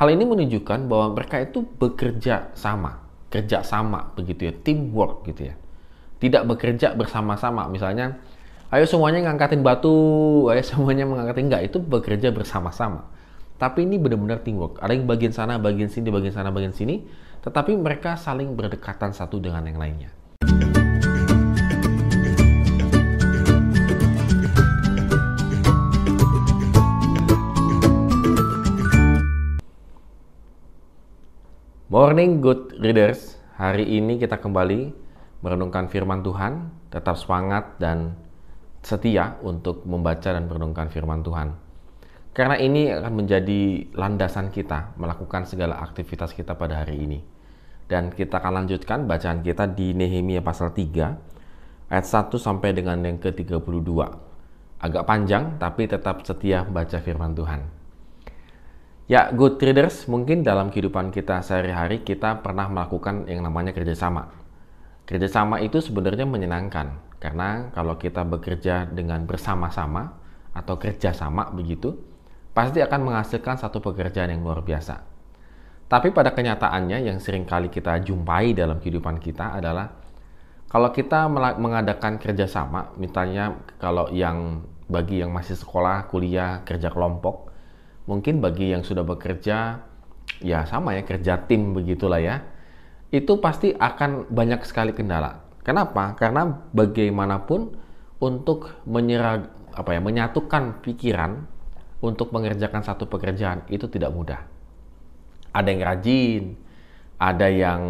Hal ini menunjukkan bahwa mereka itu bekerja sama, kerja sama begitu ya, teamwork gitu ya. Tidak bekerja bersama-sama, misalnya ayo semuanya ngangkatin batu, ayo semuanya mengangkatin enggak, itu bekerja bersama-sama. Tapi ini benar-benar teamwork. Ada yang bagian sana, bagian sini, bagian sana, bagian sini, tetapi mereka saling berdekatan satu dengan yang lainnya. Morning good readers, hari ini kita kembali merenungkan firman Tuhan, tetap semangat dan setia untuk membaca dan merenungkan firman Tuhan. Karena ini akan menjadi landasan kita melakukan segala aktivitas kita pada hari ini. Dan kita akan lanjutkan bacaan kita di Nehemia pasal 3 ayat 1 sampai dengan yang ke-32. Agak panjang tapi tetap setia baca firman Tuhan. Ya, good traders, mungkin dalam kehidupan kita sehari-hari kita pernah melakukan yang namanya kerjasama. Kerjasama itu sebenarnya menyenangkan, karena kalau kita bekerja dengan bersama-sama atau kerjasama begitu, pasti akan menghasilkan satu pekerjaan yang luar biasa. Tapi pada kenyataannya yang sering kali kita jumpai dalam kehidupan kita adalah kalau kita mengadakan kerjasama, misalnya kalau yang bagi yang masih sekolah, kuliah, kerja kelompok, mungkin bagi yang sudah bekerja ya sama ya kerja tim begitulah ya. Itu pasti akan banyak sekali kendala. Kenapa? Karena bagaimanapun untuk menyerah apa ya menyatukan pikiran untuk mengerjakan satu pekerjaan itu tidak mudah. Ada yang rajin ada yang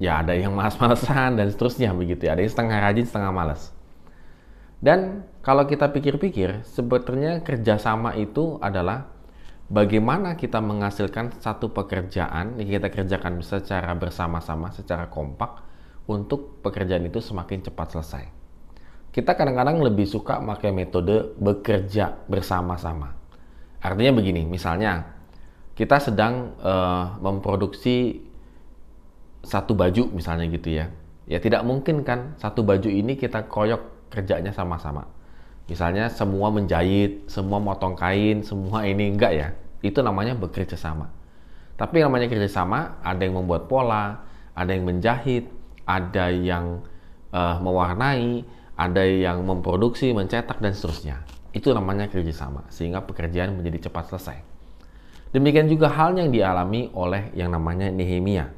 ya ada yang malas-malasan dan seterusnya begitu ya. Ada yang setengah rajin setengah malas dan kalau kita pikir-pikir sebetulnya kerjasama itu adalah bagaimana kita menghasilkan satu pekerjaan yang kita kerjakan secara bersama-sama, secara kompak untuk pekerjaan itu semakin cepat selesai. Kita kadang-kadang lebih suka pakai metode bekerja bersama-sama. Artinya begini, misalnya kita sedang uh, memproduksi satu baju misalnya gitu ya. Ya tidak mungkin kan satu baju ini kita koyok kerjanya sama-sama. Misalnya semua menjahit, semua motong kain, semua ini enggak ya itu namanya bekerja sama. Tapi yang namanya kerja sama, ada yang membuat pola, ada yang menjahit, ada yang uh, mewarnai, ada yang memproduksi, mencetak, dan seterusnya. Itu namanya kerja sama, sehingga pekerjaan menjadi cepat selesai. Demikian juga hal yang dialami oleh yang namanya Nehemia.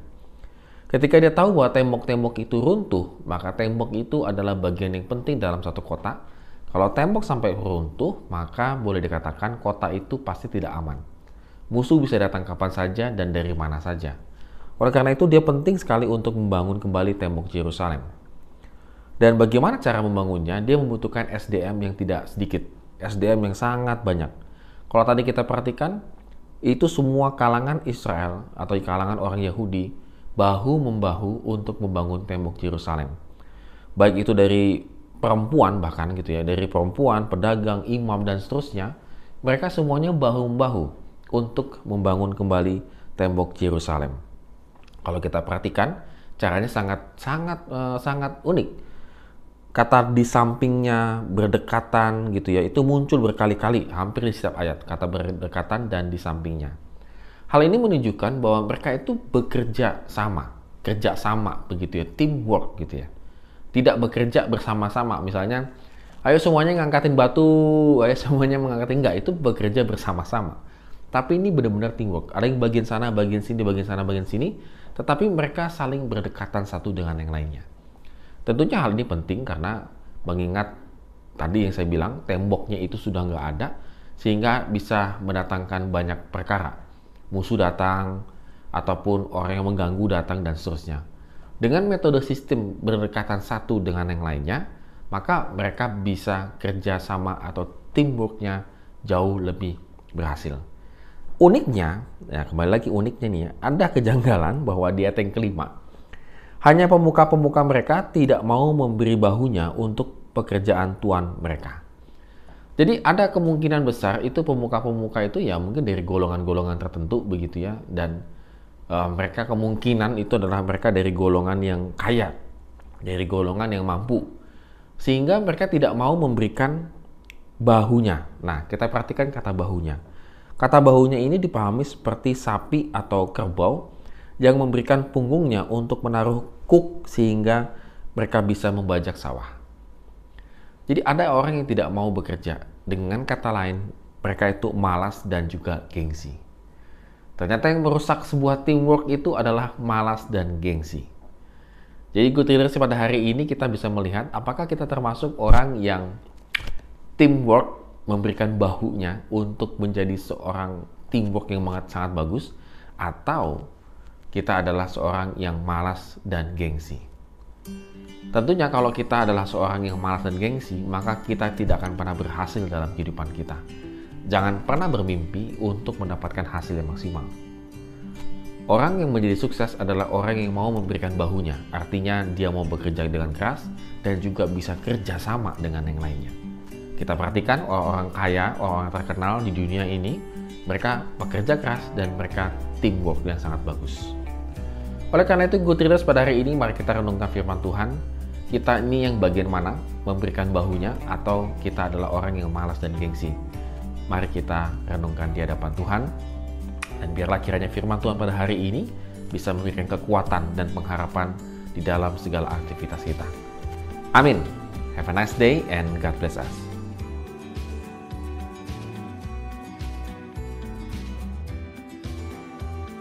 Ketika dia tahu bahwa tembok-tembok itu runtuh, maka tembok itu adalah bagian yang penting dalam satu kota. Kalau tembok sampai runtuh, maka boleh dikatakan kota itu pasti tidak aman. Musuh bisa datang kapan saja dan dari mana saja. Oleh karena itu dia penting sekali untuk membangun kembali tembok Yerusalem. Dan bagaimana cara membangunnya? Dia membutuhkan SDM yang tidak sedikit, SDM yang sangat banyak. Kalau tadi kita perhatikan, itu semua kalangan Israel atau kalangan orang Yahudi bahu membahu untuk membangun tembok Yerusalem. Baik itu dari perempuan bahkan gitu ya, dari perempuan, pedagang, imam dan seterusnya, mereka semuanya bahu membahu untuk membangun kembali tembok Yerusalem. Kalau kita perhatikan, caranya sangat sangat uh, sangat unik. Kata di sampingnya berdekatan gitu ya, itu muncul berkali-kali hampir di setiap ayat kata berdekatan dan di sampingnya. Hal ini menunjukkan bahwa mereka itu bekerja sama, kerja sama begitu ya, teamwork gitu ya. Tidak bekerja bersama-sama, misalnya ayo semuanya ngangkatin batu, ayo semuanya mengangkatin enggak, itu bekerja bersama-sama tapi ini benar-benar teamwork. Ada yang bagian sana, bagian sini, bagian sana, bagian sini. Tetapi mereka saling berdekatan satu dengan yang lainnya. Tentunya hal ini penting karena mengingat tadi yang saya bilang temboknya itu sudah nggak ada sehingga bisa mendatangkan banyak perkara. Musuh datang ataupun orang yang mengganggu datang dan seterusnya. Dengan metode sistem berdekatan satu dengan yang lainnya, maka mereka bisa kerjasama atau teamworknya jauh lebih berhasil uniknya, ya kembali lagi uniknya nih ya, ada kejanggalan bahwa di yang kelima, hanya pemuka-pemuka mereka tidak mau memberi bahunya untuk pekerjaan tuan mereka. Jadi ada kemungkinan besar itu pemuka-pemuka itu ya mungkin dari golongan-golongan tertentu begitu ya dan uh, mereka kemungkinan itu adalah mereka dari golongan yang kaya, dari golongan yang mampu. Sehingga mereka tidak mau memberikan bahunya. Nah, kita perhatikan kata bahunya Kata bahunya ini dipahami seperti sapi atau kerbau yang memberikan punggungnya untuk menaruh kuk sehingga mereka bisa membajak sawah. Jadi ada orang yang tidak mau bekerja. Dengan kata lain, mereka itu malas dan juga gengsi. Ternyata yang merusak sebuah teamwork itu adalah malas dan gengsi. Jadi good leaders pada hari ini kita bisa melihat apakah kita termasuk orang yang teamwork memberikan bahunya untuk menjadi seorang teamwork yang sangat sangat bagus atau kita adalah seorang yang malas dan gengsi. Tentunya kalau kita adalah seorang yang malas dan gengsi, maka kita tidak akan pernah berhasil dalam kehidupan kita. Jangan pernah bermimpi untuk mendapatkan hasil yang maksimal. Orang yang menjadi sukses adalah orang yang mau memberikan bahunya, artinya dia mau bekerja dengan keras dan juga bisa kerja sama dengan yang lainnya. Kita perhatikan orang-orang kaya, orang-orang terkenal di dunia ini, mereka bekerja keras dan mereka teamwork yang sangat bagus. Oleh karena itu, Good Readers pada hari ini mari kita renungkan firman Tuhan. Kita ini yang bagian mana? Memberikan bahunya atau kita adalah orang yang malas dan gengsi? Mari kita renungkan di hadapan Tuhan. Dan biarlah kiranya firman Tuhan pada hari ini bisa memberikan kekuatan dan pengharapan di dalam segala aktivitas kita. Amin. Have a nice day and God bless us.